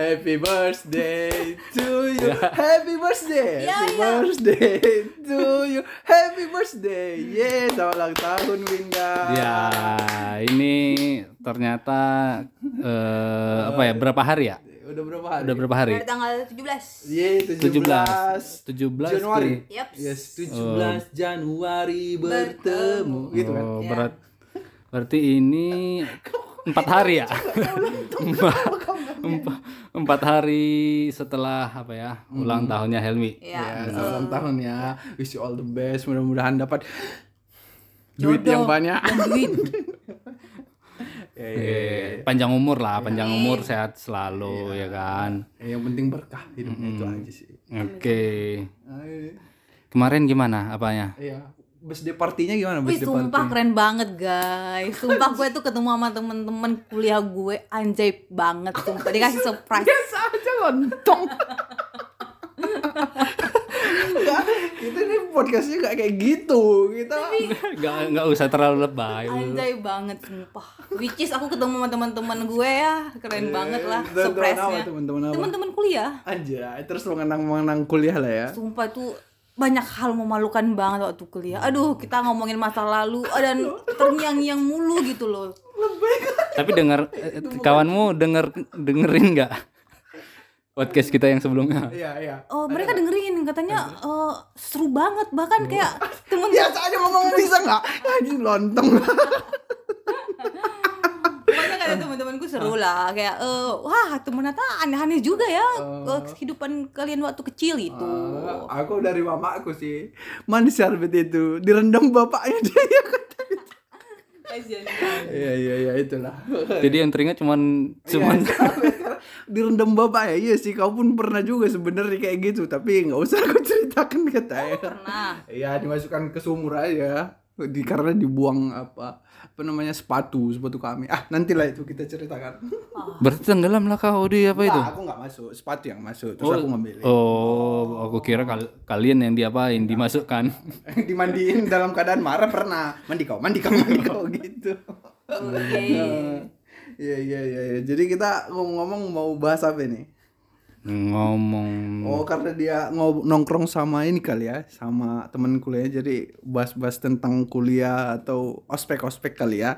Happy birthday to you. Happy birthday. Iya, Happy iya. birthday to you. Happy birthday. Yes, selamat ulang tahun Winda. Ya, ini ternyata eh, apa ya? Berapa hari ya? Udah berapa hari? Udah berapa hari? Dari tanggal 17. Yeay, 17. 17. 17 Januari. Ki. Yap. Yes, 17 Januari bertemu. Gitu kan. Oh, berat. Berarti ini empat hari ya? empat, empat hari setelah apa ya? Ulang tahunnya Helmi. Iya. Ya, selamat ulang tahun ya. Wish you all the best. Mudah-mudahan dapat duit yang banyak. duit. Ya, ya, ya. Eh, panjang umur lah, panjang umur, sehat selalu ya kan. Ya, Yang penting berkah hidupnya itu aja sih. Oke. Ay, Kemarin gimana apanya? Iya. Birthday partinya gimana? Wih, sumpah party? keren banget guys. Sumpah gue tuh ketemu sama temen-temen kuliah gue anjay banget sumpah. Dikasih surprise. Biasa aja lontong. Enggak, kita nih podcastnya gak kayak gitu. Kita Gak nggak usah terlalu lebay. Anjay banget sumpah. Which is aku ketemu sama teman-teman gue ya. Keren banget lah surprise-nya. teman-teman kuliah. Anjay, terus mengenang-mengenang kuliah lah ya. Sumpah tuh banyak hal memalukan banget waktu kuliah. Aduh, kita ngomongin masa lalu dan terngiang-ngiang mulu gitu loh. Tapi dengar eh, kawanmu denger dengerin nggak podcast kita yang sebelumnya? Iya, iya. Oh, mereka dengerin katanya eh, seru banget bahkan kayak temen Biasa aja ngomong bisa nggak? Anjing lontong. Pokoknya kata teman-temanku seru lah kayak eh wah ternyata aneh-aneh juga ya eh, kehidupan kalian waktu kecil itu. Ah, aku dari mamaku sih. Mana syarbet itu? Direndam bapaknya dia ya. Iya, iya, iya itulah. Jadi yang teringat cuman cuman direndam bapak ya iya sih kau pun pernah juga sebenarnya kayak gitu tapi nggak usah aku ceritakan katanya Pernah. Iya dimasukkan ke sumur aja di karena dibuang apa apa namanya sepatu sepatu kami. Ah nantilah itu kita ceritakan. Berarti tenggelam lah kau di apa itu? Nah, aku nggak masuk. Sepatu yang masuk terus aku ngambil Oh, aku kira kal- kalian yang diapain dimasukkan. dimandiin dalam keadaan marah pernah. Mandi kau mandi kau mandi kau gitu. Oke. iya iya iya iya. jadi kita ngomong-ngomong mau bahas apa nih Ngomong Oh karena dia ngob- nongkrong sama ini kali ya sama temen kuliah jadi bahas-bahas tentang kuliah atau ospek-ospek kali ya.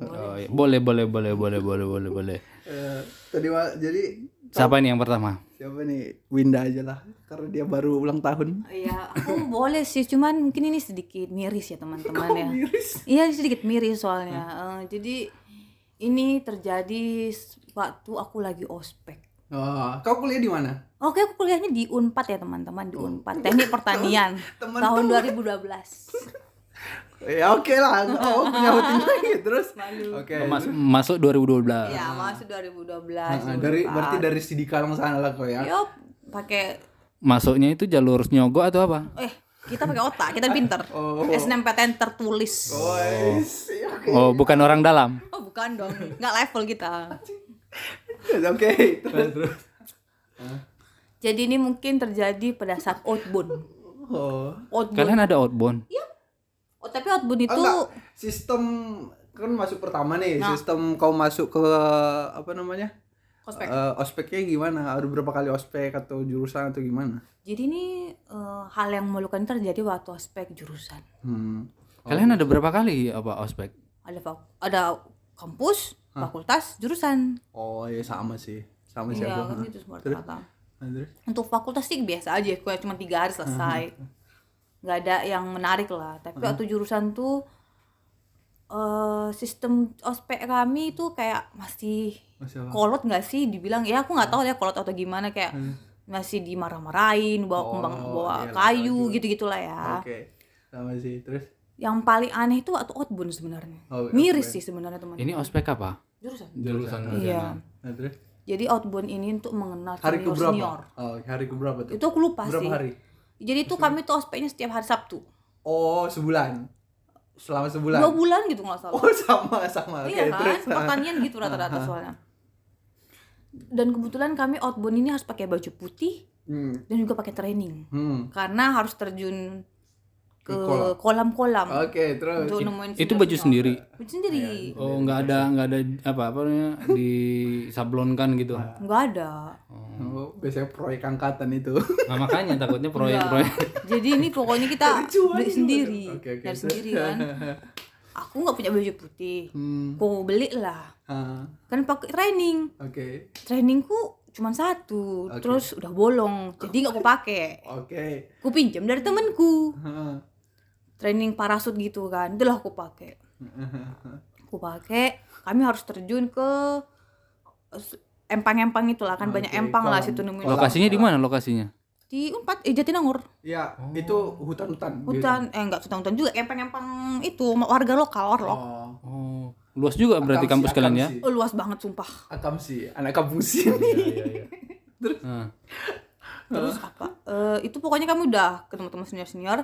Oh, iya. boleh boleh boleh boleh boleh boleh boleh. Eh, tadi jadi Siapa ini yang pertama? siapa nih Winda aja lah karena dia baru ulang tahun. Iya, aku boleh sih, cuman mungkin ini sedikit miris ya teman-teman ya. Miris. Iya sedikit miris soalnya. Eh, jadi ini terjadi waktu aku lagi ospek. Oh, kau kuliah di mana? Oke, aku kuliahnya di Unpad ya teman-teman di Unpad Teknik Pertanian Teman-teman. tahun 2012. Ya oke lah. Oh punya rutin lagi terus. Oke. Mas- masuk 2012. Ya, masuk 2012. Nah, dari berarti dari Sidikalang sana lah kau ya. Yo, pakai Masuknya itu jalur nyogok atau apa? eh kita pakai otak, kita pinter. Oh. SNMPTN tertulis. Oh, oke. Oh, bukan orang dalam. Oh, bukan dong. Nggak level kita. Oke. Terus terus. Jadi ini mungkin terjadi pada saat outbound. Oh. Outbound. Kalian ada outbound? Oh, tapi outbound itu Oh, enggak. sistem kan masuk pertama nih Nah. sistem kau masuk ke apa namanya ospek. Eh, ospeknya gimana ada berapa kali ospek atau jurusan atau gimana Jadi ini eh, hal yang memalukan terjadi waktu ospek jurusan. hmm. Kalian ada berapa kali apa ospek? Ada ada kampus, fakultas, jurusan. oh iya sama sih sama sih Iya, kan Hah. gitu semua rata. Terus? Untuk fakultas sih biasa aja, kayak cuma tiga hari selesai. nggak ada yang menarik lah. Tapi waktu jurusan tuh eh sistem ospek kami itu kayak masih Masih kolot nggak sih? Dibilang ya aku nggak tahu ya kolot atau gimana kayak masih dimarah-marahin, bawa kembang, Oh, bawa iyalah, kayu juga. gitu-gitulah ya. oke sama sih terus Yang paling aneh itu waktu outbound sebenarnya. Oh, Miris sih sebenarnya teman. Ini ospek apa? Jurusan. jurusan Iya. nah, terus Jadi outbound ini untuk mengenal hari senior keberapa senior. oh hari keberapa tuh Itu aku lupa berapa sih. hari Jadi itu kami tuh ospeknya setiap hari Sabtu. oh sebulan selama sebulan Dua bulan gitu nggak salah. oh sama sama iya kan? terus Pertanian gitu rata-rata soalnya. Dan kebetulan kami outbound ini harus pakai baju putih hmm. dan juga pakai training. Hmm. Karena harus terjun ke kolam-kolam. Oke, terus. untuk nemuin Itu baju sendiri. baju sendiri. Oh, nggak ada nggak ada apa apa namanya disablonkan gitu. nggak ada. Oh, biasanya proyek angkatan itu. Nah, makanya takutnya proyek-proyek. jadi ini pokoknya kita beli sendiri. Oke, oke. dari sendiri kan. Aku nggak punya baju putih. Hmm. aku beli lah. Ah, kan pakai training. Oke. trainingku cuma satu terus udah bolong. Jadi nggak aku pakai Oke. aku pinjam dari temenku Ah, training parasut gitu kan. Itulah aku pakai. Aku pakai kami harus terjun ke eh, empang-empang itulah kan banyak empang lah situ nemuin Lokasinya di mana lokasinya? di Unpad eh Jatinangor. Ya, itu hutan-hutan. hutan eh enggak hutan-hutan juga empang-empang itu warga lokal warlock. Oh. Oh, luas juga berarti Akam kampus kalian ya? Oh, luas banget sumpah. Akam sih, anak kampung sini. Nah, terus apa? Eh, itu pokoknya kami udah ketemu teman senior senior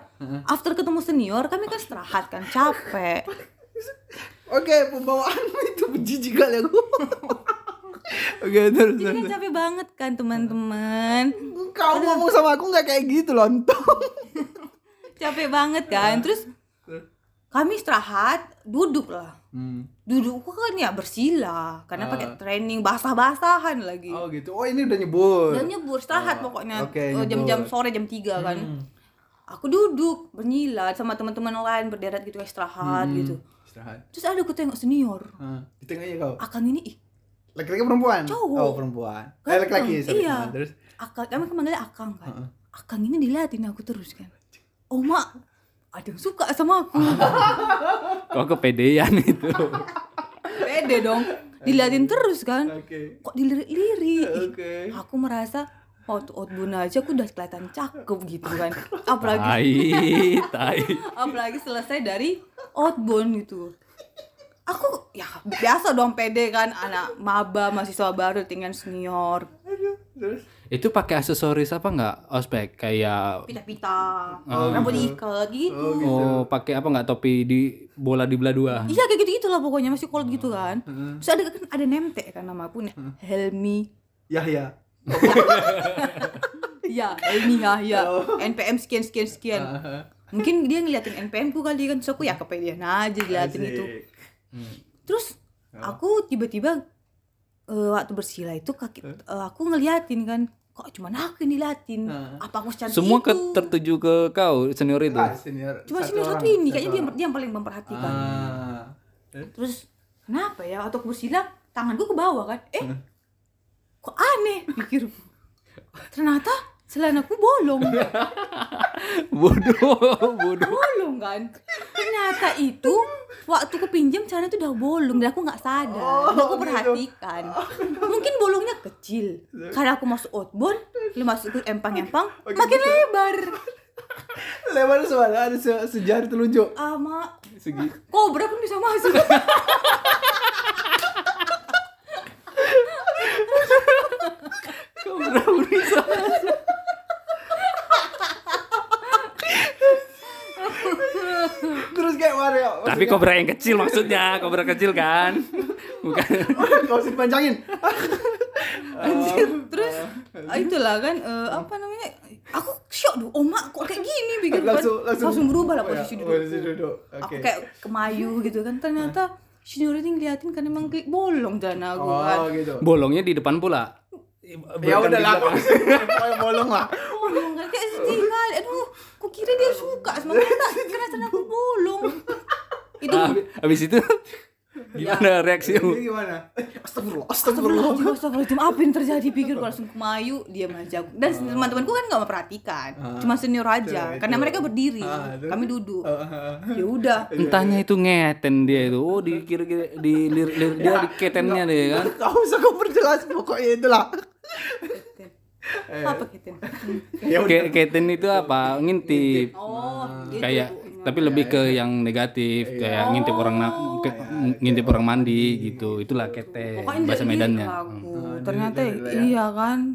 after ketemu senior kami kan istirahat kan capek. Oke, pembawaanmu itu jijik kali aku. Oke, terus. jadi kan capek banget kan teman-teman. Kau ngomong sama aku nggak kayak gitu lontong. capek banget kan. Terus? kami istirahat duduk lah. Hmm. Duduk kan ya bersila karena pakai training basah-basahan lagi Oh gitu. Oh ini udah nyebur. dan nyebur istirahat pokoknya oke, Eh, nyebur. jam-jam sore jam 3 kan aku duduk bernyilat sama teman-teman lain berderet gitu istirahat gitu Istirahat. terus ada aku tengok senior Ah, di tengahnya kau. akang ini ih Laki-laki perempuan? Cowok. Oh perempuan. Eh laki-laki. sorry. iya. Terus. akang kami manggilnya akang kan akang ini diliatin aku terus kan oh mak ada yang suka sama aku kok kepedean itu. pede dong diliatin terus kan Oke. kok dilirik-lirik Oke. aku merasa waktu outbound aja aku udah kelihatan cakep gitu kan apalagi Tai, tai. apalagi selesai dari outbound gitu aku ya biasa dong pede kan anak maba mahasiswa baru tinggal senior Aduh. Terus. Itu pakai aksesoris apa nggak? Ospek? Kayak pita-pita. Rambut diikat gitu. Oh pakai apa nggak topi di bola di belah dua. iya kayak gitu gitulah pokoknya masih kolot gitu kan. Terus ada kan ada nemtek kan nama aku nih Helmi. Yahya. ya Helmi ya ya NPM sekian sekian sekian. Mungkin dia ngeliatin NPM ku kali kan so aku ya kepedean aja ngeliatin itu. Asik. terus aku tiba-tiba eh, waktu bersila itu kaki eh, aku ngeliatin kan kok cuma aku yang diliatin? Apa aku secantik Semua ke, itu? tertuju ke kau senior itu. Ah, senior. cuma sini orang, satu ini kayaknya dia orang. dia yang paling memperhatikan. Ah. terus kenapa ya? Waktu aku bersila tanganku ke bawah kan. Eh kok aneh? Pikirku ternyata celanaku bolong. Bodoh, bodoh. bolong kan? Ternyata itu waktu aku pinjam celana itu udah bolong. Dan aku nggak sadar. Nggak aku perhatikan. Mungkin bolongnya kecil. Karena aku masuk outbound lu masuk ke empang-empang makin lebar. Lebar suara ada se sejari telunjuk. ama Segi. kobra pun bisa masuk. Kau berapa bisa? Terus kayak mana ya? Tapi kobra yang kecil maksudnya, kobra kecil kan? Bukan. Kau sih dipanjangin. terus ah, itulah kan eh, apa namanya aku shock tuh oh mak kok kayak gini pikir kan Langsung- langsung- berubah lah Oh ya, posisi posisi duduk. aku Oke. kayak kemayu gitu kan ternyata senior ini ngeliatin kan emang klik bolong dan aku kan Oh gitu. Bolongnya di depan pula. Ya udah lah. Kayak bolong lah. bolong kan kayak sedih kali aduh kira dia suka sama kita karena aku bolong itu Ah, habis itu gimana reaksimu? Ini gimana? Astagfirullah. Astagfirullah. Astagfirullahaladzim, apa yang terjadi pikir langsung kemayu diam aja dan teman-temanku kan nggak memperhatikan cuma senior aja Itu, karena itu. mereka berdiri itu. kami duduk ah. ya udah Entahnya itu ngeten dia itu. Oh, dikira-kira di lir, lir dia di ketennya deh kan. Kau usah kau perjelas pokoknya itulah. Apa kita Ya udah. Ke, keten itu apa? Ngintip. oh gitu. Kayak tapi lebih ke yang negatif kayak ngintip orang na- ke- ngintip orang mandi gitu. Itulah keten pokoknya bahasa Medannya. aku. Ternyata iya kan?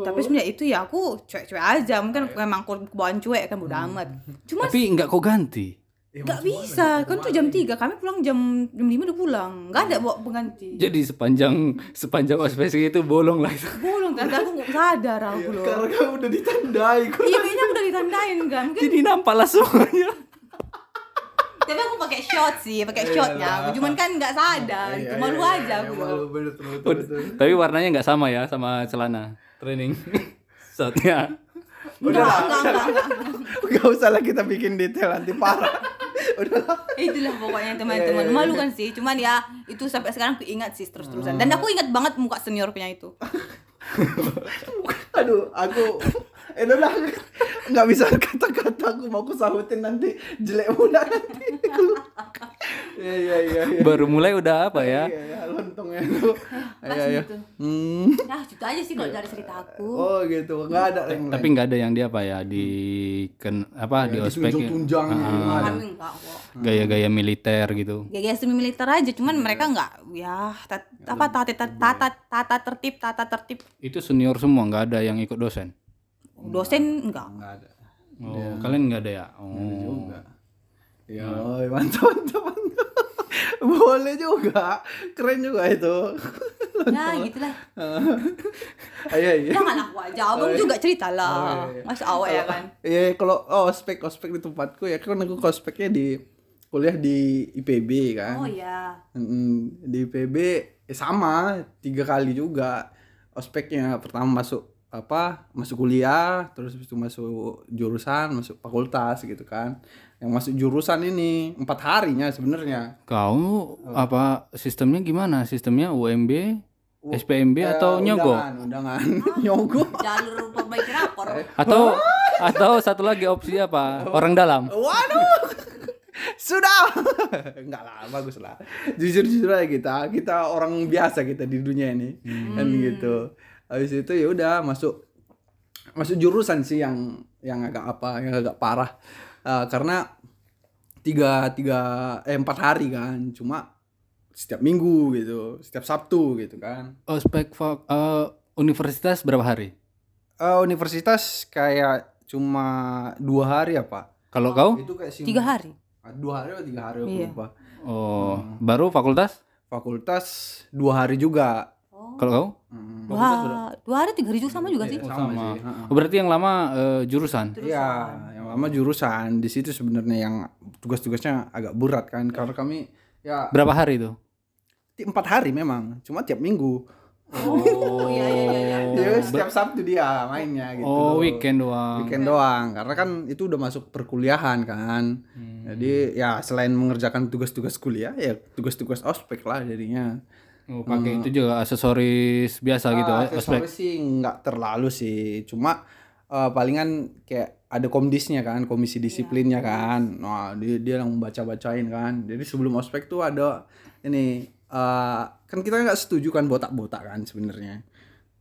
Tapi sebenarnya itu ya aku cuek-cuek aja. Mungkin memang aku kebawaan cuek kan udah amat. Cuma Tapi nggak kau ganti. Ya, Nggak mau bisa, kan tuh jam 3, kami pulang jam jam 5 udah pulang. Nggak ada bawa pengganti. Jadi sepanjang sepanjang ospek itu bolong lah itu. Bolong, ternyata aku nggak sadar aku loh. Karena kamu udah ditandai kok. Iya, kayaknya udah ditandain kan. Mungkin Jadi nampak lah semuanya. tapi aku pakai shot sih, pakai shotnya. Aku cuman kan nggak sadar, Iya, malu iya, aja iya, aku malu, bener, betul, betul, betul. Tapi warnanya nggak sama ya sama celana training. Shotnya. Enggak, enggak, enggak, enggak. Gak usah lah kita bikin detail nanti parah. Udahlah. Itulah pokoknya teman-teman. Malu kan sih, cuman ya itu sampai sekarang aku ingat sih terus-terusan. Dan aku ingat banget muka senior punya itu. Aduh, aku eh udah nggak bisa kata-kata aku mau aku sahutin nanti jelek mula nanti. Iya iya iya. iya. Baru mulai udah apa ya? Iya iya lontongnya itu. Iya iya. gitu. Hmm. Nah, itu aja sih kalau dari cerita aku. Oh gitu, nggak ada yang Tapi nggak ada yang dia apa ya di ken apa di ospek tunjang gitu nggak ada. Kami enggak kok. gaya-gaya militer gitu. Gaya semi militer aja, cuman mereka enggak ya apa tata tata tata tata tertib tata tertib Itu senior semua nggak ada yang ikut dosen. Dosen enggak. Nggak ada. Oh, kalian nggak ada ya? Oh. Juga. Ya, oi, mantap mantap mantap. Boleh juga. Keren juga itu. Ya gitulah. Iya iya. Jangan aku aja, abang juga cerita lah. Mas awak ya kan. Iya, kalau oh, ospek ospek di tempatku ya kan aku ospeknya di kuliah di IPB kan. Oh iya. Di IPB eh, sama tiga kali juga ospeknya pertama masuk apa masuk kuliah terus habis itu masuk jurusan masuk fakultas gitu kan yang masuk jurusan ini empat harinya sebenarnya Kau apa sistemnya gimana? Sistemnya UMB, SPMB atau Eh, nyogo? undangan, undangan nyogok Jalur perbaiki rapor. Atau atau satu lagi opsi apa? Orang dalam. Waduh. Sudah. Enggak lah, bagus lah. Jujur-jujur aja kita. Kita orang biasa kita di dunia ini. Kan gitu. Habis itu ya udah masuk masuk jurusan sih yang yang agak apa, yang agak parah. Eh, karena tiga tiga eh empat hari kan cuma setiap minggu gitu setiap sabtu gitu kan Ospek fa- eh, universitas berapa hari? Eh, universitas kayak cuma dua hari apa Kalau kau? itu kayak sim- Tiga hari. Ah, dua hari atau tiga hari aku Iya. lupa Oh, baru fakultas? fakultas dua hari juga Kalau kau? Hmm. Dua, dua hari tiga hari juga sama juga sih. Oh, sama sama. sih. Oh, berarti yang lama eh, jurusan. Iya, yang lama jurusan di situ sebenarnya yang tugas-tugasnya agak berat kan karena kami ya Berapa hari itu? empat hari memang, cuma tiap minggu. Oh iya iya iya. iya. Dia setiap Sabtu dia mainnya gitu. Oh, weekend doang. Weekend doang, karena kan itu udah masuk perkuliahan kan. Hmm. Jadi ya selain mengerjakan tugas-tugas kuliah ya tugas-tugas ospek lah jadinya. Oh, pakai itu juga aksesoris biasa gitu, Ah, ospek. aksesoris sih nggak terlalu sih. Cuma eh, palingan kayak ada komdisnya kan komisi disiplinnya kan. Nah dia dia yang baca bacain kan. Jadi sebelum ospek tuh ada ini eh, kan kita nggak setuju kan botak botak kan sebenarnya.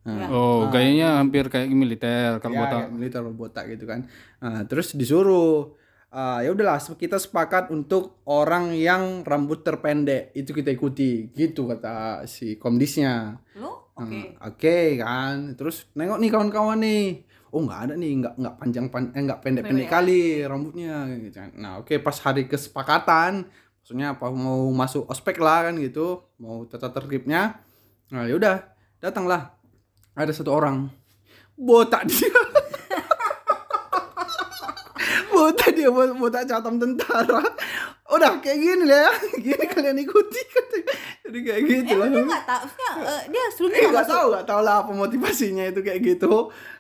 Nah, Oh, gayanya hampir kayak militer kalau ya, botak. kayak militer botak gitu kan. Nah, terus disuruh eh, ya udahlah kita sepakat untuk orang yang rambut terpendek itu kita ikuti gitu kata si komdisnya Lo? Hmm, Oke. Oke kan, terus nengok nih kawan-kawan nih, oh nggak ada nih, nggak nggak panjang pan, eh, nggak pendek-pendek kali rambutnya. Gitu. kan. Nah oke pas hari kesepakatan, maksudnya apa mau masuk ospek lah kan gitu, mau tata tertibnya, nah yaudah datanglah ada satu orang botak dia. botak dia bot- botak catam tentara udah kayak gini lah ya gini kalian ikuti katanya. jadi kayak gitu lah Emang dia nggak tahu, maksudnya eh, dia sebelumnya Eh nggak tahu nggak tahu lah apa motivasinya itu kayak gitu.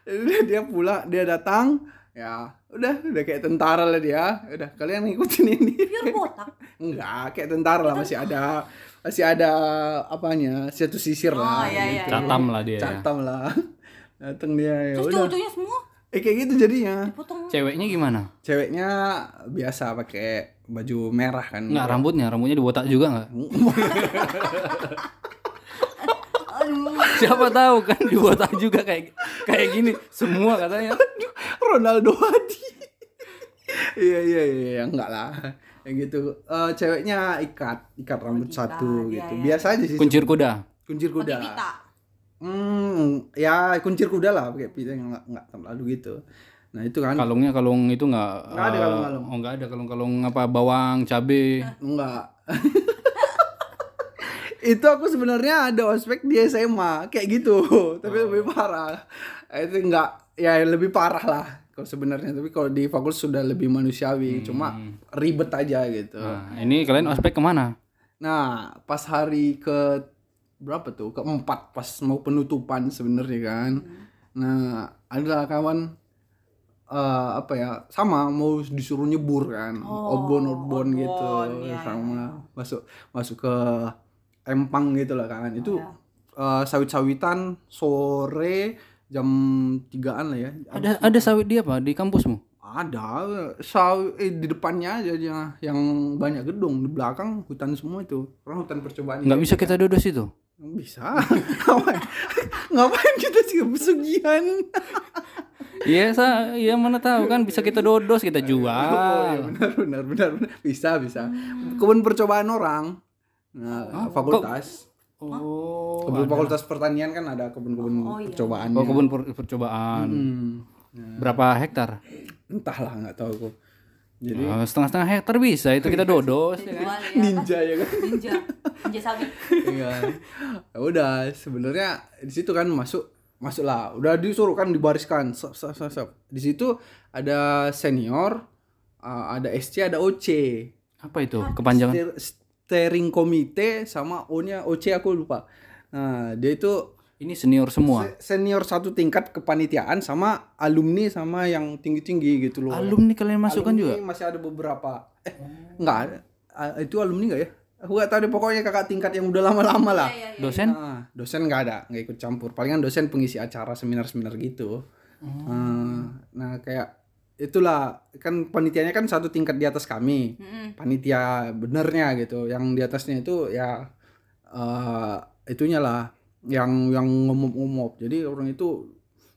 Jadi dia, dia pula dia datang ya udah udah kayak tentara lah dia. Udah kalian ngikutin ini. Pure botak. Enggak kayak tentara lah masih ada masih ada apanya satu sisir lah. Oh, iya, iya, gitu. Catam lah dia. ya. Catam lah. Datang dia ya Terus udah. cowok-cowoknya semua Eh kayak gitu jadinya. potong. Ceweknya gimana? Ceweknya biasa pakai baju merah kan. Enggak rambutnya, rambutnya dibotak juga enggak? Aduh. Siapa tahu kan dibotak juga kayak kayak gini semua katanya. Ronaldo Hadi. Iya iya iya enggak lah. Yang gitu. Eh, ceweknya ikat, ikat rambut satu iya, gitu. iya. Biasa aja sih. Kuncir kuda. kuncir kuda. Pakai pita. Hmm, ya kuncir kuda lah pakai pita yang enggak enggak terlalu gitu. nah itu kan Kalungnya kalung itu nggak? Nggak ada eh, kalung-kalung. Oh nggak ada kalung-kalung apa bawang, cabe. enggak itu aku sebenarnya ada ospek di SMA kayak gitu tapi lebih parah itu enggak ya lebih parah lah kalau sebenarnya tapi kalau di fakultas sudah lebih manusiawi cuma ribet aja gitu Nah, ini kalian ospek ke mana? Nah, pas hari ke berapa tuh? Keempat pas mau penutupan sebenarnya kan. Nah, ada kawan eh apa ya? Sama mau disuruh nyebur kan. obon obon gitu sama masuk masuk ke empang gitu lah kan. Itu eh, sawit-sawitan sore jam tigaan lah ya. Ada ada sawit dia apa di kampusmu? Ada saw eh, di depannya aja yang, yang banyak gedung di belakang hutan semua itu. Orang hutan percobaan. Nggak bisa kita duduk situ. Bisa. ngapain? ngapain kita sih pesugihan? Iya, sa, ya mana tahu kan bisa kita dodos kita Oh, jual. iya, benar, benar, benar, benar. Bisa, bisa. Kebun percobaan orang. Nah, fakultas. Oh, Kebun fakultas pertanian kan ada kebun-kebun percobaan. oh kebun per- percobaan. Hmm. Berapa hektar? Entahlah, nggak tahu aku. Jadi Oh, setengah-setengah hektar bisa itu kita dodos. ya kan? Ya. ninja ya kan. Ninja. Ninja sawit. Iya. Ya udah, sebenarnya di situ kan masuk masuklah. Udah disuruh kan dibariskan. Sep, sep, sep, sep. Di situ ada senior, uh, ada SC, ada OC. Apa itu? Kepanjangan. Steer- steering komite sama O-nya OC aku lupa. Nah, dia itu Ini senior semua. se- senior satu tingkat kepanitiaan sama alumni sama yang tinggi-tinggi gitu loh. Alumni kalian masukkan juga? Alumni masih ada beberapa. Eh, enggak ada. Ah, itu alumni enggak ya? Aku enggak tahu deh pokoknya kakak tingkat yang udah lama-lama lah. Dosen? Nah, dosen nggak ada, nggak ikut campur. Palingan dosen pengisi acara seminar-seminar gitu. Hmm, nah, kayak itulah kan panitianya kan satu tingkat di atas kami. Panitia benernya gitu. Yang di atasnya itu ya eh itunya lah yang yang ngomong-ngomong. Jadi orang itu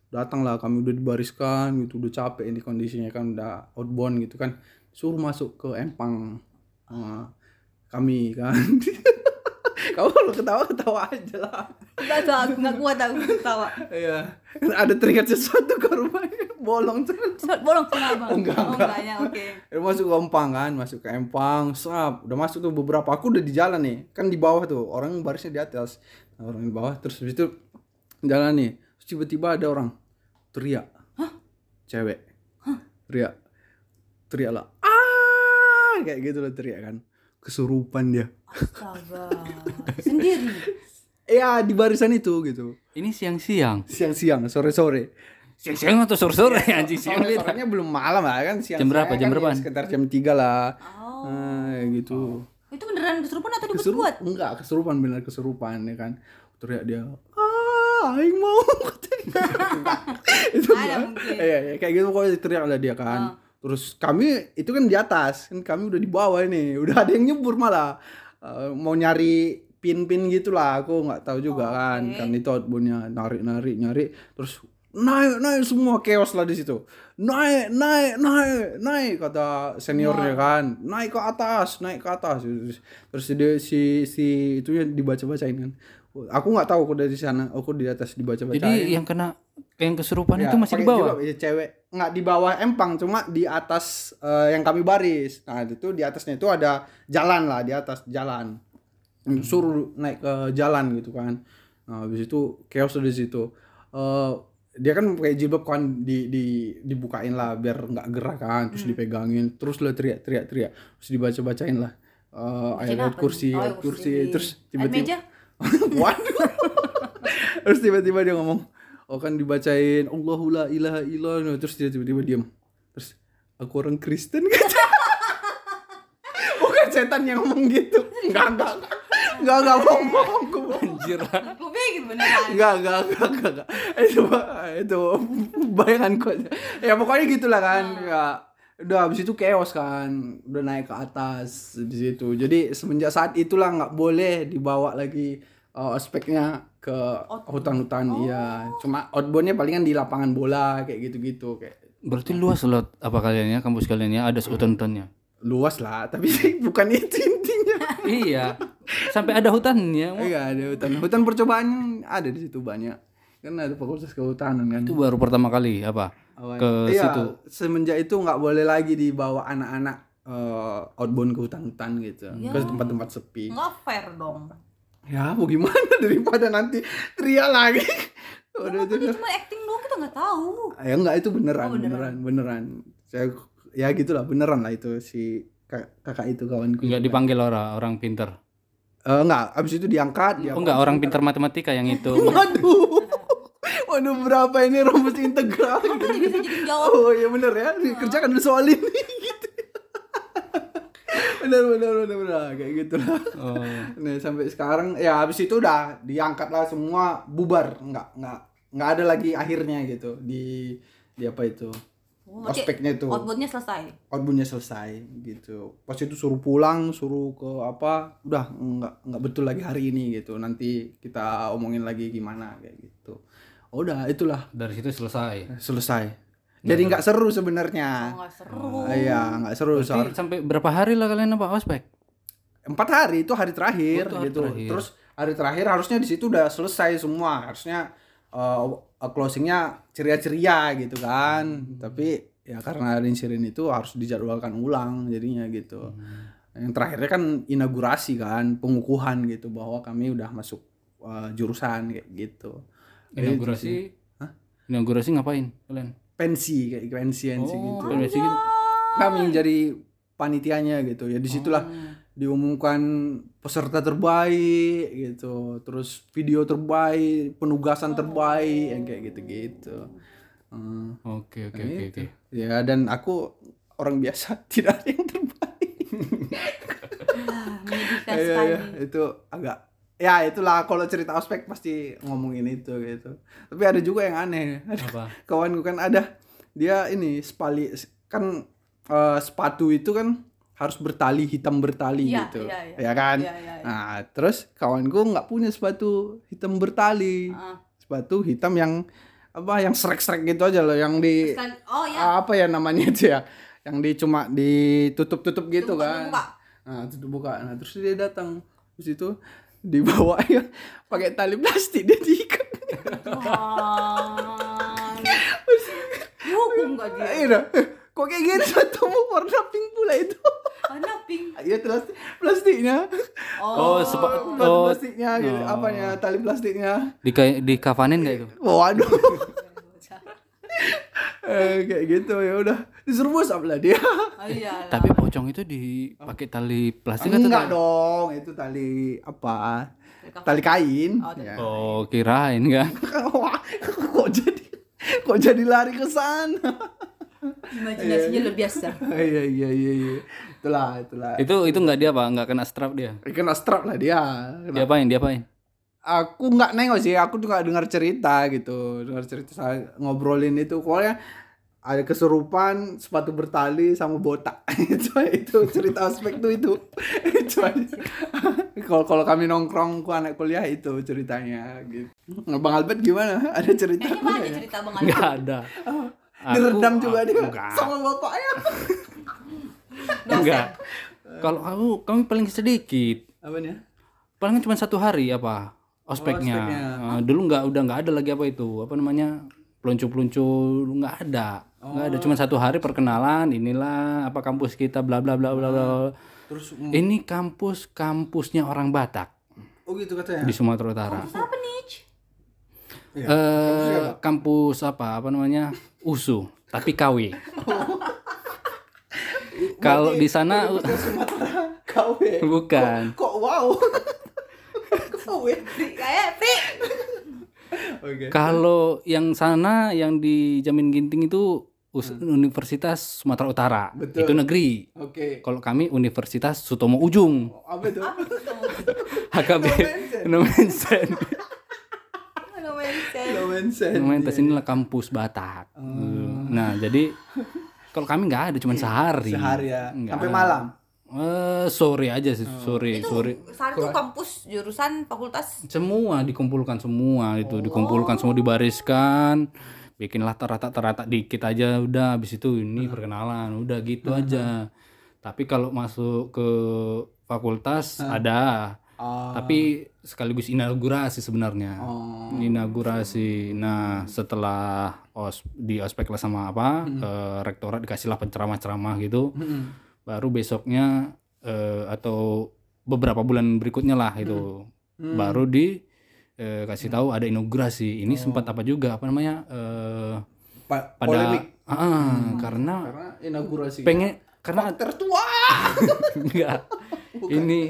datang lah kami udah dibariskan gitu udah capek ini kondisinya kan udah outbound gitu kan suruh masuk ke empang Eh, kami kan kamu kalau ketawa ketawa aja lah Enggak tuh aku enggak kuat aku ketawa. Iya. Ada teringat sesuatu ke rumahnya. Bolong bolong kenapa? Oh, enggak, Oh, enggak. oke. Ya, masuk ke Empang kan, masuk ke Empang, sap. Udah masuk tuh beberapa. Aku udah di jalan nih. Kan di bawah tuh, orang barisnya di atas. Orang di bawah terus habis itu jalan nih. Terus tiba-tiba ada orang teriak. Cewek. Teriak. Teriak lah. Ah, kayak gitu lah teriak kan. Kesurupan dia. Astaga. Sendiri. Iya, di barisan itu gitu. Ini siang-siang. Siang-siang, sore-sore. Siang-siang atau sore-sore anjing siang Sore sorenya belum malam lah kan siang Jam berapa? Jam kan berapaan? ya sekitar jam 3 lah Oh. nah, gitu Itu beneran kesurupan atau dibuat-buat? enggak kesurupan benar kesurupan ya kan. Teriak dia ah aing mau. Itu Ada mungkin. iya, iya, kayak gitu pokoknya teriak lah dia kan. Terus kami itu kan di atas kan kami udah di bawah ini. Udah ada yang nyebur malah. Eh, mau nyari pin-pin gitulah aku nggak tahu juga kan. kan itu outboundnya narik narik nyari. Terus naik naik semua chaos lah di situ. Naik naik naik naik kata seniornya kan. Naik ke atas naik ke atas. Terus, dia si si itunya dibaca bacain kan. Aku nggak tahu aku dari sana aku di atas dibaca bacain Jadi yang kena yang kesurupan Ya, itu masih di bawah. jilbab, ya, cewek. Nggak di bawah empang cuma di atas eh, yang kami baris. Nah itu di atasnya itu ada jalan lah di atas jalan. Suruh naik ke jalan gitu kan. Nah habis itu chaos di situ. Eh, dia kan pakai jilbab kan di, di dibukain lah biar nggak gerak kan terus dipegangin terus lah teriak teriak teriak terus dibaca bacain lah eh, ayat-ayat apa kursi? Oh, ayat kursi kursi. terus Ayat tiba-tiba meja? Waduh. terus tiba-tiba dia ngomong, oh kan dibacain Allahu la ilaha illallah terus dia tiba-tiba diam. Terus aku orang Kristen gitu. Bukan setan yang ngomong gitu. Enggak, enggak. Enggak, enggak bohong, bohong. Anjir. Aku pikir beneran. Enggak, enggak, enggak, enggak, enggak. Itu itu bayanganku aja. Ya pokoknya gitulah kan. Ya udah habis itu chaos kan udah naik ke atas di situ jadi semenjak saat itulah nggak boleh dibawa lagi uh, ospeknya ke hutan-hutan iya cuma outboundnya palingan di lapangan bola kayak gitu-gitu kayak Berarti luas loh apa kalian ya kampus kalian ya ada hutan-hutannya. luas lah tapi bukan itu intinya iya. Sampai ada hutannya. iya ada hutan hutan percobaan ada di situ banyak kan ada fakultas kehutanan kan Itu baru pertama kali apa? Awalnya. ke Iya, situ. semenjak itu nggak boleh lagi dibawa anak-anak eh, outbound ke hutan-hutan gitu Ya. ke tempat-tempat sepi nggak fair dong ya mau gimana daripada nanti teriak lagi udah itu cuma acting doang kita nggak tahu ya enggak itu beneran, Oh, beneran. beneran beneran saya ya gitulah beneran lah itu si kakak itu kawanku Enggak dipanggil orang orang pinter. Eh, enggak abis itu diangkat dia Oh enggak orang pinter matematika yang itu. waduh. Waduh berapa ini rumus integral dia bisa jadi jawab. Oh iya bener ya dikerjakan dulu soal ini gitu. Bener bener bener bener. Kayak gitulah. Oh. Nah sampai sekarang ya habis itu udah diangkat lah semua bubar. Nggak nggak nggak ada lagi akhirnya gitu di di apa itu Oh, berarti ospeknya itu. Outboundnya selesai? Outboundnya selesai gitu. Pas itu suruh pulang suruh ke apa udah nggak nggak betul lagi hari ini gitu. Nanti kita omongin lagi gimana kayak gitu. Oh, udah itulah. Dari situ selesai. selesai. Jadi nggak seru sebenarnya. Oh, nggak seru. Ah, iya nggak seru soal Berarti sampai berapa hari lah kalian apa ospek? empat hari itu hari terakhir Oh, itu hari gitu. terakhir. terus hari terakhir harusnya di situ udah selesai semua. Harusnya uh, closingnya ceria-ceria gitu kan Hmm. tapi ya karena ada insiden itu harus dijadwalkan ulang jadinya gitu Hmm. yang terakhirnya kan inaugurasi kan pengukuhan gitu bahwa kami udah masuk uh, jurusan kayak gitu Inaugurasi. Inaugurasi ngapain kalian? pensi kayak pensi pensi Oh, gitu pensi gitu. kami yang jadi panitianya gitu ya di situlah Oh. Diumumkan peserta terbaik gitu. Terus video terbaik penugasan terbaik yang kayak gitu gitu Oke oke oke oke. ya dan aku orang biasa tidak ada yang terbaik. Sekali iya, itu agak ya itulah. Kalau cerita ospek pasti ngomongin itu gitu. Tapi ada juga yang aneh. Apa? kawanku kan ada dia ini spali kan eh, sepatu itu kan harus bertali hitam bertali Iya, gitu. iya, iya. ya kan? Iya, iya, iya. nah terus kawanku nggak punya sepatu hitam bertali. Ah. sepatu hitam yang apa yang srek-srek gitu aja loh yang di oh ya apa ya namanya itu ya? Yang di cuma ditutup-tutup gitu Tutup kan. buka. nah tutup buka. Nah terus dia datang. Terus itu dibawa ya pakai tali plastik dia diikat. Tuhan dihukum gak dia? Iya. Kok kayak gini sepatumu warna pink pula itu. Karena pink. Iya plastik plastiknya. Oh, sepa- Plastik oh, plastiknya gitu. Apanya tali plastiknya. Di di kafanin nggak itu? waduh. Eh, kayak gitu ya udah. Disuruh musab lah dia. Oh, iya Tapi pocong itu dipakai tali plastik atau enggak dong itu tali apa? Tali kain. Oh, tali ya. Oh, kirain kan. Kok jadi kok jadi lari ke sana imajinasinya luar biasa. Iya iya iya iya. Itulah itulah. Itu itu nggak dia pak? Nggak kena strap dia? Kena strap lah dia. Kena- dia apain dia apain? Aku nggak nengok sih aku tuh nggak dengar cerita gitu. Dengar cerita saya ngobrolin itu. Pokoknya ada kesurupan sepatu bertali sama botak. Itu itu cerita aspek tuh itu. Itu kalau kalau kami nongkrong ku anak kuliah itu ceritanya gitu. Bang Albert gimana? Ada cerita kayaknya ya? cerita bang nggak ada diredam juga dia. enggak. Sama bapaknya. Enggak. Kalau aku kami paling sedikit. Apanya paling cuma satu hari apa? Ospeknya, ospeknya. Eh, dulu nggak udah nggak ada lagi apa itu. Apa namanya? Peluncu peluncu nggak ada. Nggak ada. Cuma satu hari perkenalan inilah apa kampus kita bla bla bla bla bla terus ini kampus kampusnya orang Batak. Oh gitu katanya? Di Sumatera Utara. Apa nih Iya. eh kampus apa apa namanya USU tapi KW kalau di sana Sumatera. KW bukan. Kok wow? KW kayak Pri oke. Kalau yang sana yang di Jamin Ginting itu us- Universitas Sumatera Utara. Betul. itu negeri. Oke. Kalau kami Universitas Sutomo Ujung. Apa itu? HKB no mention. No mention no mention inilah kampus Batak. Nah jadi kalau kami nggak ada cuma sehari. Sehari ya? Nggak sampai ada. malam? Eh, sore aja sih sore itu sore. saat itu kampus jurusan fakultas? Semua dikumpulkan semua itu dikumpulkan semua dibariskan. Bikinlah terata-terata dikit aja udah habis itu ini perkenalan udah gitu aja. tapi kalau masuk ke fakultas ada Ah. tapi sekaligus inaugurasi sebenarnya. Oh. inaugurasi. Nah setelah os di ospek lah sama apa Hmm. eh, rektorat dikasihlah penceramah-ceramah gitu. Baru besoknya eh, atau beberapa bulan berikutnya lah itu. Hmm. baru di eh, kasih tahu ada inaugurasi. Ini sempat apa juga apa namanya eh, Pa- pada Oh. polemik. Ah, ah, karena karena inaugurasi pengen karena tertua enggak. Ini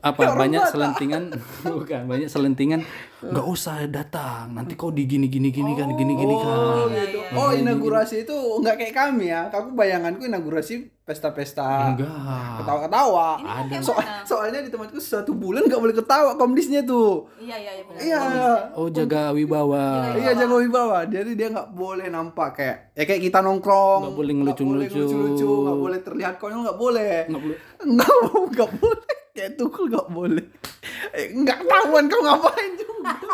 apa banyak selentingan bukan banyak selentingan nggak usah datang nanti kau di gini gini gini kan gini gini kan Oh, gitu. oh inaugurasi itu nggak kayak kami ya. Aku bayanganku inaugurasi pesta-pesta enggak ketawa-ketawa. Ada. So- soalnya di tempatku satu bulan nggak boleh ketawa komdisnya tuh. Iya iya iya benar. Iya. oh jaga wibawa Iya jago wibawa. Jadi dia nggak boleh nampak kayak ya kayak kita nongkrong. Nggak boleh Nggak boleh ngelucu-ngelucu. ngelucu-ngelucu, nggak boleh terlihat konyol nggak boleh. nggak boleh nggak boleh. Kayak tukul nggak boleh. Eh, nggak tahuan kau ngapain juga.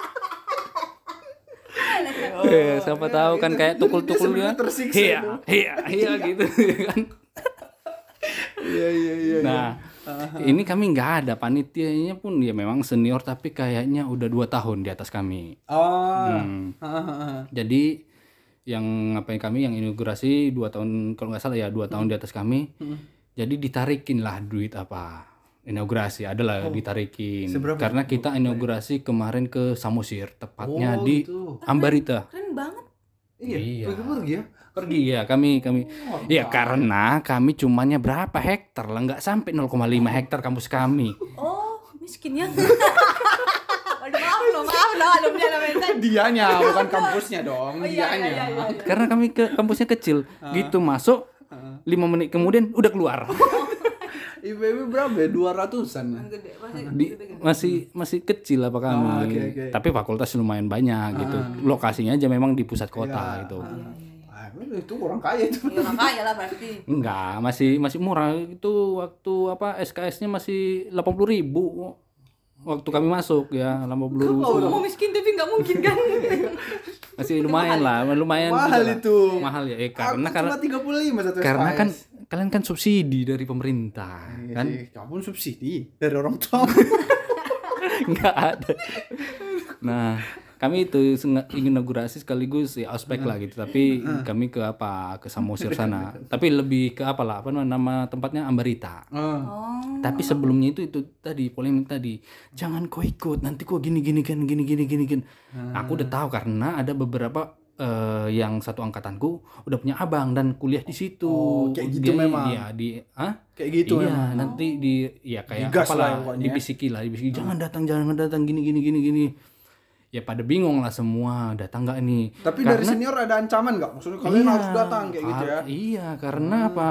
Eh, siapa tahu kan itu- kayak tukul-tukul dia ya sebenarnya tersiksa iya iya iya gitu kan Iya iya iya. nah ini kami nggak ada panitianya pun ya memang senior tapi kayaknya udah dua tahun di atas kami Oh. Hmm. Hahaha. Jadi yang ngapain kami yang inaugurasi dua tahun kalau nggak salah ya dua tahun di atas kami. Jadi ditarikin lah duit apa inaugurasi adalah ditarikin Seberapa? karena kita inaugurasi kemarin ke Samosir tepatnya Oh, di gitu. Ambarita. Keren banget. Iya. Iya. Pergi-pergi ya. Pergi ya kami kami ya karena kami cumanya berapa hektar lah nggak sampai 0,5 hektar kampus kami. Oh, miskin ya. Aduh, maaf loh, maaf loh, mental. Dianya bukan kampusnya dong, Oh, iya, dianya. iya, iya, iya. Karena kami ke kampusnya kecil, gitu masuk lima menit kemudian udah keluar. IPB berapa ya? 200-an. Gede, pasti di masih masih kecil apa kami Oh, oke, oke. tapi fakultas lumayan banyak gitu lokasinya aja memang di pusat kota gitu Ah, itu orang kaya itu. Iya, orang kaya lah berarti. enggak masih masih murah itu waktu apa SKS-nya masih 80.000 ribu waktu kami masuk ya 80 ribu Mau miskin tapi nggak mungkin kan? masih lumayan lah lumayan Mahal itu. mahal ya eh, Aku karena karena cuma 35 satu karena kan kalian kan subsidi dari pemerintah Iya kan? sih, kamu subsidi dari orang tua. nggak ada. Nah kami itu ingin inaugurasi sekaligus ya ospek lah gitu. Tapi kami ke apa ke Samosir sana. tapi lebih ke apa lah apa nama- tempatnya Ambarita. Oh. Tapi sebelumnya itu itu tadi polemik tadi jangan kau ikut nanti kau gini gini kan gini gini gini gini. Aku udah tahu karena ada beberapa eh, yang satu angkatanku udah punya abang dan kuliah di situ Oh, kayak gitu Dia- memang. iya di ah Kayak gitu iya, memang. nanti di ya kayak Digas lah apalah pokoknya. dibisiki lah, dibisiki jangan datang, jangan datang gini gini gini gini. Ya pada bingung lah semua, datang nggak nih? Tapi dari senior ada ancaman nggak? Maksudnya kalian harus datang kayak gitu ya? Iya, karena apa?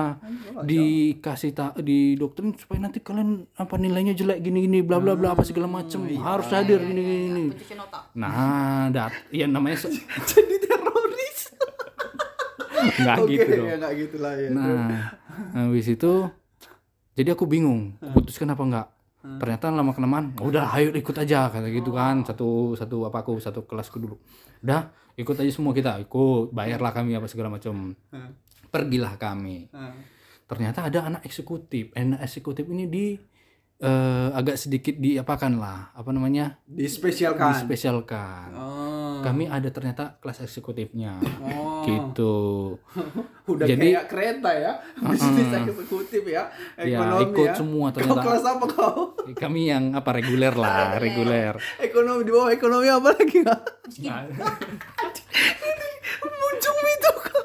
Dikasih tak di doktrin supaya nanti kalian apa nilainya jelek gini gini bla bla bla apa segala macem harus hadir gini gini. gini. Pencucian otak. Nah, dat, ya namanya Jadi teroris. nggak Oke, gitu dong. ya nggak gitu lah ya. Nah, habis itu jadi aku bingung, putuskan apa enggak. Ternyata lama kelamaan, udah ayo ikut aja kata gitu kan. Satu satu apa aku satu kelasku dulu. Udah, ikut aja semua kita, ikut, bayarlah kami apa segala macam. Pergilah kami. Nah. Ternyata ada anak eksekutif. Anak eksekutif ini di eh, agak sedikit diapakan lah, apa namanya? Dispesialkan. Dispesialkan. Oh. Kami ada ternyata kelas eksekutifnya. Oh. Gitu. Udah Jadi- kayak kereta ya. Bisnis eksekutif ya. Ya, Ekonomi ikut ya. semua Kau ternyata. kelas apa kau? Kami yang apa reguler lah, reguler. Ekonomi di bawah ekonomi apa lagi nggak? Muncung itu kau.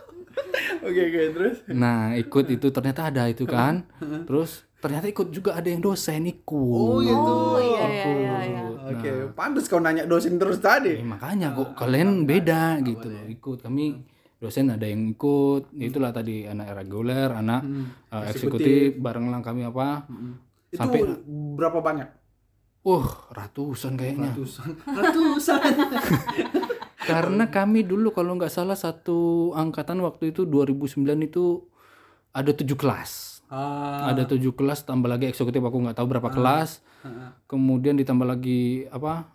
Oke oke terus. Nah, ikut itu ternyata ada itu kan. Terus ternyata ikut juga ada yang dosen ikut. Oh gitu. Oh iya iya iya. iya. Oke, pantas kau nanya dosen terus Eh, tadi. makanya kok kalian beda gitu loh. Ikut kami dosen ada yang ikut. Itulah tadi anak reguler, anak eh, eksekutif, bareng lah kami apa. Itu Sampai berapa banyak? uh ratusan kayaknya. Ratusan. Ratusan. Karena kami dulu kalau nggak salah satu angkatan waktu itu 2009 itu ada tujuh kelas. Ah. ada tujuh kelas tambah lagi eksekutif aku nggak tahu berapa kelas kemudian ditambah lagi apa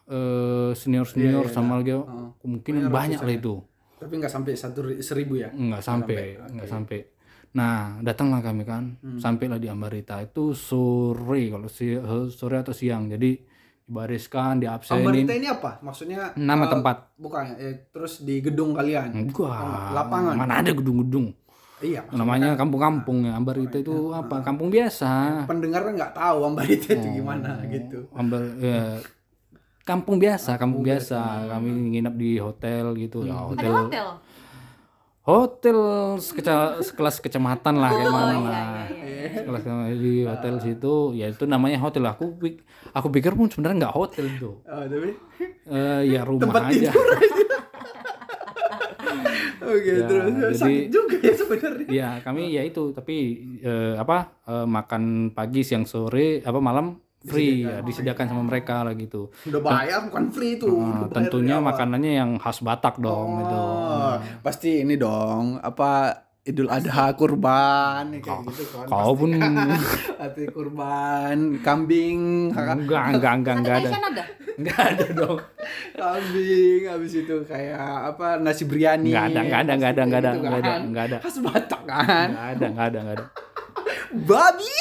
senior senior sama lagi kemungkinan banyak lah itu Tapi nggak sampai satu ri- seribu ya? nggak sampai nggak sampai Nah, datanglah kami kan, sampailah di Ambarita itu sore kalau si eh, sore atau siang. Jadi dibariskan, diabsenin. Ambarita ini apa? Maksudnya Nama eh, tempat. Bukan, eh, terus di gedung kalian. Enggak. Lapangan. Mana ada gedung-gedung. Iya. Namanya kampung-kampung ya. Ambarita itu apa? Kampung biasa. Pendengar kan nggak tahu Ambarita itu gimana gitu. Ambar ya, kampung biasa, kampung biasa. Kami nginap di hotel gitu ya, Ada hotel. hotel. Hotel sekeca- sekelas kecamatan lah kayak mana iya, lah. iya, Sekelas kecamatan di hotel situ, ya itu namanya hotel. Aku pik- aku pikir pun sebenarnya nggak hotel itu. Oh, tapi Eh, ya rumah Tempat aja. Oke, Ya, terus jadi- sakit juga ya sebenarnya. ya kami ya itu tapi eh, apa eh, makan pagi siang sore apa malam free ya, disediakan sama mereka lah gitu. Udah bayar bukan free itu. Nah, tentunya makanannya yang khas Batak dong itu. Oh, pasti ini dong apa Idul Adha kurban ya, kayak gitu kan. Kau pun Hati kurban, kambing, enggak enggak enggak enggak ada. Enggak ada dong. kambing habis itu kayak apa nasi biryani. Enggak ada, enggak ada, enggak ada, enggak ada, Gitu enggak ada, kan. enggak ada. Khas Batak kan. Enggak ada, enggak ada, enggak ada. Babi.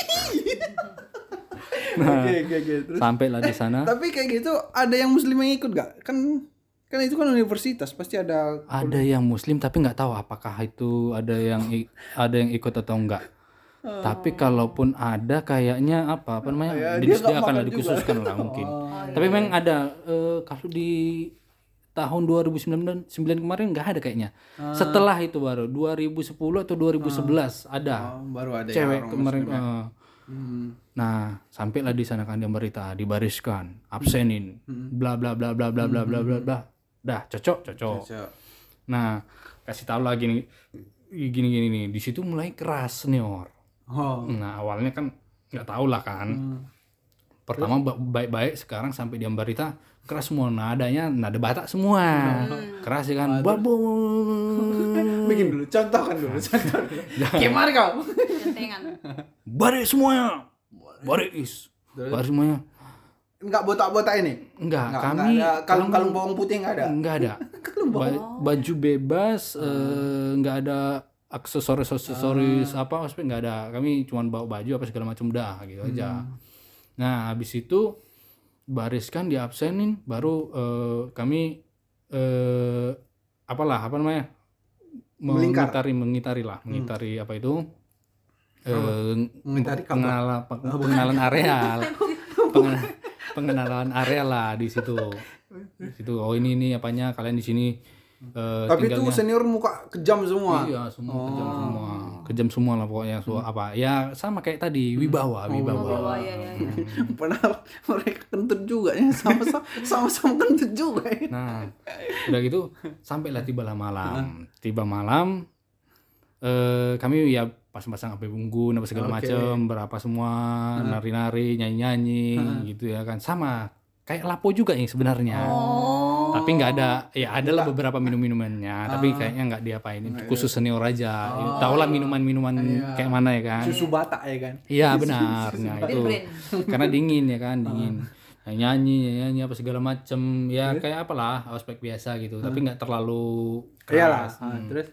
Oke, oke, oke. Terus Sampailah di sana. tapi kayak gitu ada yang muslim yang ikut gak? Kan kan itu kan universitas pasti ada Ada yang muslim tapi nggak tahu apakah itu ada yang ada yang ikut atau enggak. Tapi kalaupun ada kayaknya apa apa namanya Oh. Ya, dia disediakan lah juga. dikhususkan lah mungkin. Oh, Tapi memang ada eh, kalau di tahun 2009 9 kemarin nggak ada kayaknya. Ah. Setelah itu baru 2010 atau 2011 ada Oh, baru ada ya cewek orang kemarin. ya. eh, Hmm. Nah, sampailah di sana kan dia berita, dibariskan, absenin, bla bla bla bla bla bla bla bla bla. Dah, cocok, cocok. Cocok. Nah, kasih tahu lagi nih gini gini nih. Di situ mulai keras senior. Oh. Nah, awalnya kan nggak tahu lah kan. Pertama ba- baik-baik, sekarang sampai di Ambarita keras semua nadanya nada Batak semua. Keras ya kan. Babu. Bikin dulu, contohkan dulu, contoh dulu. Gimana kau? Barik semuanya. Barik is. Barik semuanya. Enggak botak-botak ini? Enggak, Enggak, kami kalung-kalung bawang putih enggak ada. Enggak ada. Ba- baju bebas, eh, enggak ada aksesoris aksesoris apa maksudnya enggak ada. Kami cuma bawa baju apa segala macam dah gitu aja. Nah, habis itu bariskan di absenin baru eh, kami eh apalah apa namanya? Melingkar. mengitari mengitari lah, mengitari apa itu? Eh, Mengitari pengenalan pengenalan areal. Pengen- pengenalan area lah di situ. Di situ oh ini ini apanya kalian di sini eh, Tapi itu senior muka kejam semua. Iya, semua kejam semua. Kejam semua lah pokoknya so, apa? Ya sama kayak tadi, wibawa, wibawa. Oh iya iya. iya. Padahal mereka kentut juga ya, sama-sama sama-sama kentut juga ya. Nah, udah gitu sampailah tibalah malam. Tiba malam eh kami ya pasang-pasang api unggun apa segala Oke. macam, berapa semua nari-nari, nyanyi-nyanyi gitu ya kan. Sama kayak lapo juga yang sebenarnya. Oh. Tapi nggak ada, ya ada lah beberapa minum-minumannya, tapi kayaknya nggak diapain. Itu khusus senior aja. Tahu lah minuman-minuman kayak mana ya kan? Susu batak ya kan. Iya benar, nah itu Brand. karena dingin ya kan, dingin. Nah, nyanyi, nyanyi apa segala macem, ya kayak apalah ospek biasa gitu, tapi nggak terlalu Iyalah. keras. Ah, terus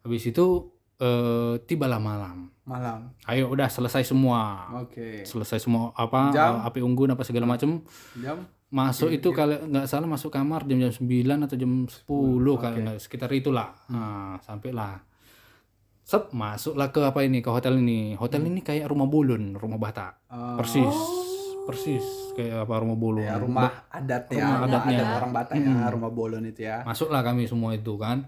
Habis itu eh, tibalah malam. malam. Ayo udah selesai semua, Oke. selesai semua apa Jam? eh, api unggun apa segala macem. Jam Masuk itu kalau nggak salah masuk kamar jam jam 9 atau jam 10 kalau nggak sekitar itulah. Nah, sampailah. Sep, masuklah ke apa ini ke hotel ini. Hotel ini kayak rumah bulun, rumah Batak. Oh. Persis. Persis kayak apa rumah bulun. ya, rumah adat ya, Rumah rumah adatnya. adat orang Batak ya, rumah bolon itu ya. Masuklah kami semua itu kan.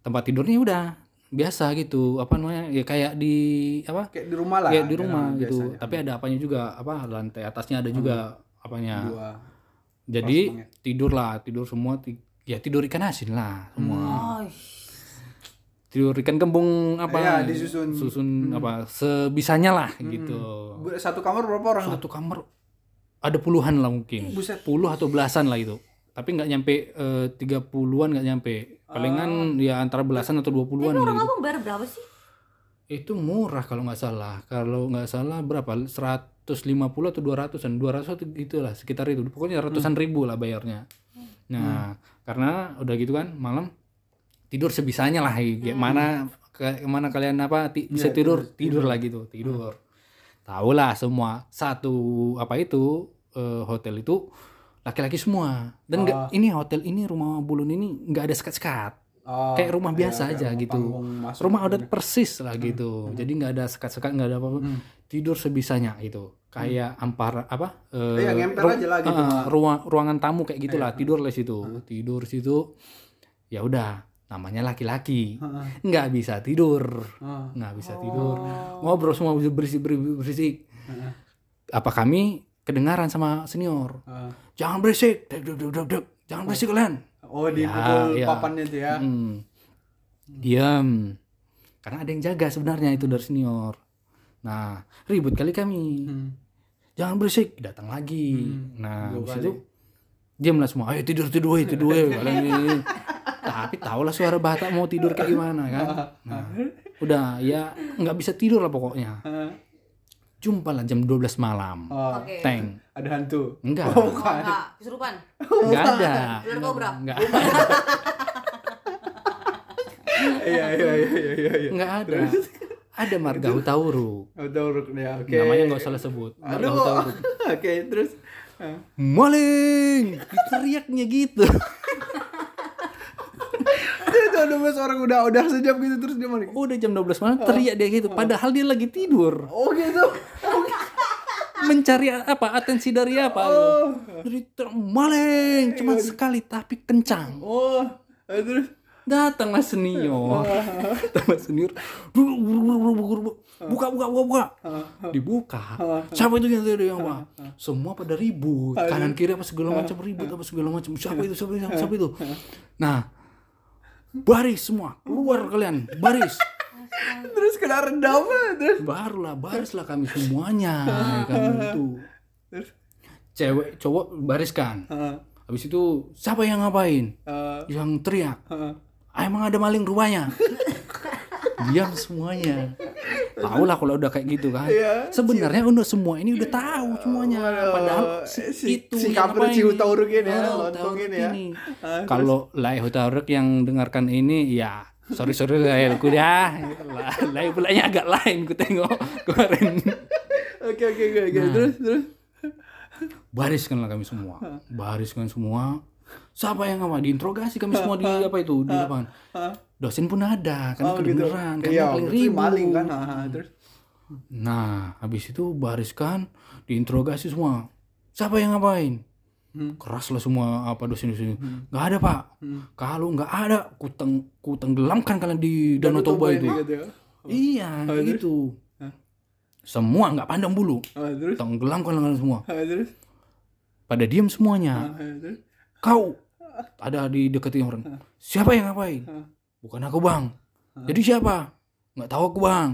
Tempat tidurnya udah biasa gitu. Apa namanya? Ya kayak di apa? Kayak di rumah lah. Kayak di ya, rumah gitu. biasanya. Tapi ada apanya juga, apa lantai atasnya ada juga apanya. Dua. Jadi tidur lah, tidur semua ti- ya tidur ikan asin lah semua. Oh, Tidur ikan kembung apa? Iya, disusun. Susun apa sebisanya lah gitu. Bu- Satu kamar berapa orang? Satu kamar ada puluhan lah mungkin. Buset. Puluh atau belasan lah itu. Tapi nggak nyampe eh, tiga puluhan nggak nyampe. Palingan ya antara belasan atau dua puluhan orang gitu. abang bayar berapa sih? Itu murah kalau nggak salah. Kalau nggak salah berapa? 150 atau 200-an. 200 atau gitulah sekitar itu. Pokoknya ratusan ribu lah bayarnya. Nah, karena udah gitu kan malam tidur sebisanya lah kayak mana ke mana kalian apa ti- bisa tidur tidur lagi tuh tidur tahu lah semua satu apa itu eh, hotel itu laki-laki semua. Dan nggak ini hotel ini rumah bulun ini nggak ada sekat-sekat. Oh, kayak rumah iya, biasa kayak aja rumah gitu. rumah adat persis lah gitu. jadi nggak ada sekat-sekat nggak ada apa-apa. Hmm. tidur sebisanya itu kayak ampar apa Iya, ngemper ru- aja lah gitu. eh, ruang ruangan tamu kayak gitulah tidur lah situ. Tidur situ ya udah. Namanya laki-laki. Heeh. nggak bisa tidur. Nggak bisa tidur. Ngobrol semua berisik berisik berisik. Apa kami kedengaran sama senior? Heeh. Jangan berisik dek, dek, dek, dek. jangan berisik kalian Oh, di Ya, iya. papannya tuh ya. Hmm. Diam. Karena ada yang jaga sebenarnya itu dari senior. Nah, ribut kali kami. Hmm. Jangan berisik, datang lagi. Hmm. Nah, habis itu diam lah semua. Ayo tidur tidur weh, tidur weh. Tapi tahulah suara Batak mau tidur kayak gimana kan. Nah, udah ya nggak bisa tidur lah pokoknya. Jumpa lah jam 12 malam. Oh, Oke. Tank. ada hantu. Enggak. Oh, enggak. Kesurupan. Enggak ada. Ular kobra. Enggak. Iya, iya, iya, iya, iya, iya. Enggak ada. Ada marga Hutauruk. Oh, tahu ya. Oke. Namanya nggak usah sebut. Marga Aduh. Hutauruk. Oke, terus Heeh. maling teriaknya gitu ada mas orang udah udah sejam gitu terus dia balik. udah jam 12 malam teriak dia gitu. Padahal dia lagi tidur. Oh gitu. mencari apa? Atensi dari apa? Oh. dari maling cuma sekali tapi kencang. Oh. eh, Terus? Datanglah senior. Datanglah senior. Buka buka buka buka. Dibuka. Siapa itu yang tadi yang apa? Semua pada ribut. Kanan kiri apa segala macam ribut apa segala macam. Siapa itu siapa itu siapa itu nah baris semua. Keluar kalian. Baris. Terus kena rendam terus. barulah barislah kami semuanya. Ya kami itu Terus? Cewek cowok bariskan. Habis itu siapa yang ngapain? Yang teriak. Ah, emang ada maling rupanya diam semuanya tahu lah kalau udah kayak gitu kan. Iya. sebenarnya udah semua ini udah tahu semuanya. Waduh, padahal si- si, itu si? Hutauruk ini ya, Oh, ya. Ah, kalau Lai Hutauruk yang dengarkan ini ya sorry sorry lah ku dah Lai pulanya agak lain ku tengok kemarin. Oke oke oke. Nah. Terus terus. bariskanlah kami semua. Bariskan semua. Siapa yang apa diinterogasi kami semua di apa itu? Di lapangan dosen pun ada kan Oh gitu. kedengeran kami Iya, paling ribut maling kan. Ah, ah, Terus. nah habis itu bariskan diinterogasi semua siapa yang ngapain Hmm. keras lah semua apa dosen-dosen nggak ada pak kalau nggak ada ku teng ku tenggelamkan kalian di danau toba ini itu gitu ya. iya Oh, gitu Hah? semua nggak pandang bulu terus. tenggelamkan kalian semua terus. pada diam semuanya terus. kau ada di deketin orang siapa yang ngapain? Bukan aku bang. Jadi siapa? Nggak tahu aku bang.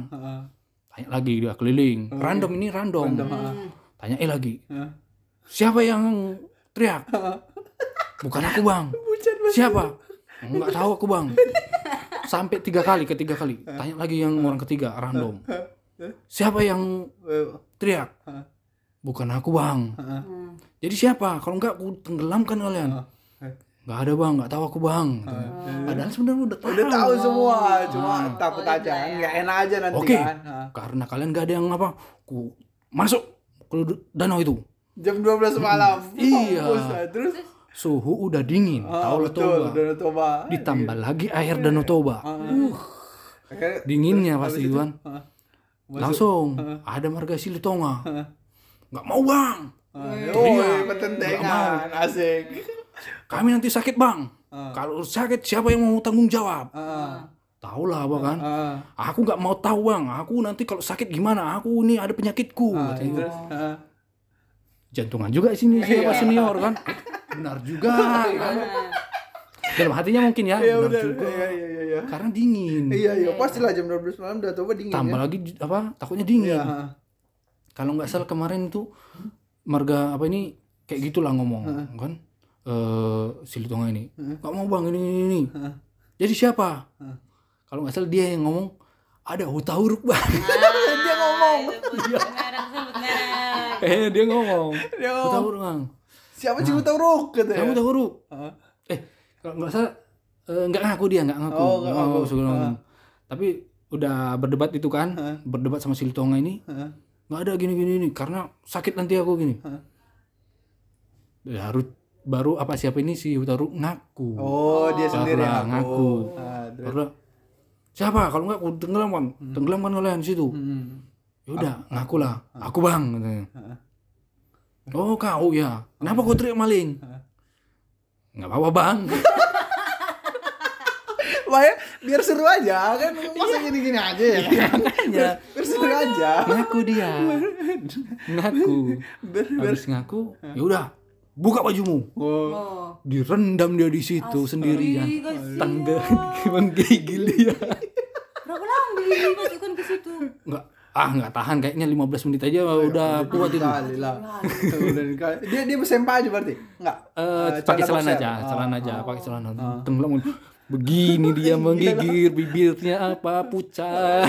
Tanya lagi dia keliling. Random ini random, Random, ah. tanya eh lagi. Siapa yang teriak? Bukan aku bang. Siapa? Nggak tahu aku bang. Sampai tiga kali ketiga kali. Tanya lagi yang orang ketiga random. Siapa yang Eh, teriak? bukan aku bang. Hmm. jadi siapa? Kalau nggak aku tenggelamkan kalian nggak ada bang. Nggak tahu aku bang. Padahal sebenarnya udah tahu Udah tahu. semua, cuma takut aja, nggak enak aja nanti Oke. kan. Ah. karena kalian nggak ada yang apa ku masuk ke danau itu. Jam 12 malam. Iya. Mampus lah. Terus? Suhu udah dingin. Ah, tahu lah betul, toba. Danau Toba. ditambah lagi air danau toba. Uh Akhirnya- dinginnya terus pasti ah, langsung. Ada marga Silitonga nggak mau bang. Ah, Iya. Oh, Nggak pertentangan, asik. Kami nanti sakit bang. Kalau sakit siapa yang mau tanggung jawab? Ah, tahu lah apa kan? Ah, aku nggak mau tahu bang. Aku nanti kalau sakit gimana? Aku ini ada penyakitku katanya. terus, ah. jantungan juga sini siapa senior kan? Benar juga kan? Dalam hatinya mungkin ya Ya benar udah, juga. Iya iya iya. iya. karena dingin. Iya iya, pastilah jam 12 malam Danau Toba dingin tambah ya. lagi apa takutnya dingin. Iya. ah. kalau nggak salah kemarin itu marga apa ini kayak gitulah ngomong kan eh Silitonga ini nggak mau bang ini ini, ini. jadi siapa kalau nggak salah dia yang ngomong ada bang Dia ngomong. Merah sebut merah. eh dia ngomong Dia ngomong. huruf bang Siapa sih Huruf kata ya? kamu tahu huruf Ah. eh kalau nggak salah eh, nggak ngaku dia nggak ngaku Oh, nggak ngaku. Ah. macam. tapi udah berdebat itu kan berdebat sama si Litonga ini Heeh. nggak ada gini gini ini karena sakit nanti aku gini ya harus baru apa siapa ini si Utaru ngaku. Oh, dia sendiri yang ngaku. Ah, terus. baru siapa? Kalau nggak aku tenggelamkan. Tenggelamkan kalian di situ Hmm. ya udah ngaku lah. Aku bang katanya. oh kau ya. Kenapa kau teriak maling? Nggak apa-apa bang. Wah, ya, biar seru aja kan? Masa gini-gini aja ya. makanya. Biar seru aja. ngaku dia. Ngaku. Biar, habis ngaku ya udah buka bajumu Oh. Direndam dia di situ sendirian kasihan. tangga menggigil dia Berapa lama dimasukkan ke situ? nggak ah nggak tahan kayaknya 15 menit aja udah kuat itu. Dia dia bersempa aja berarti? Enggak. Eh, Eh, pakai celana aja, Oh, celana aja, oh. pakai celana. Tenggelam. Begini dia menggigir, bibirnya apa pucat.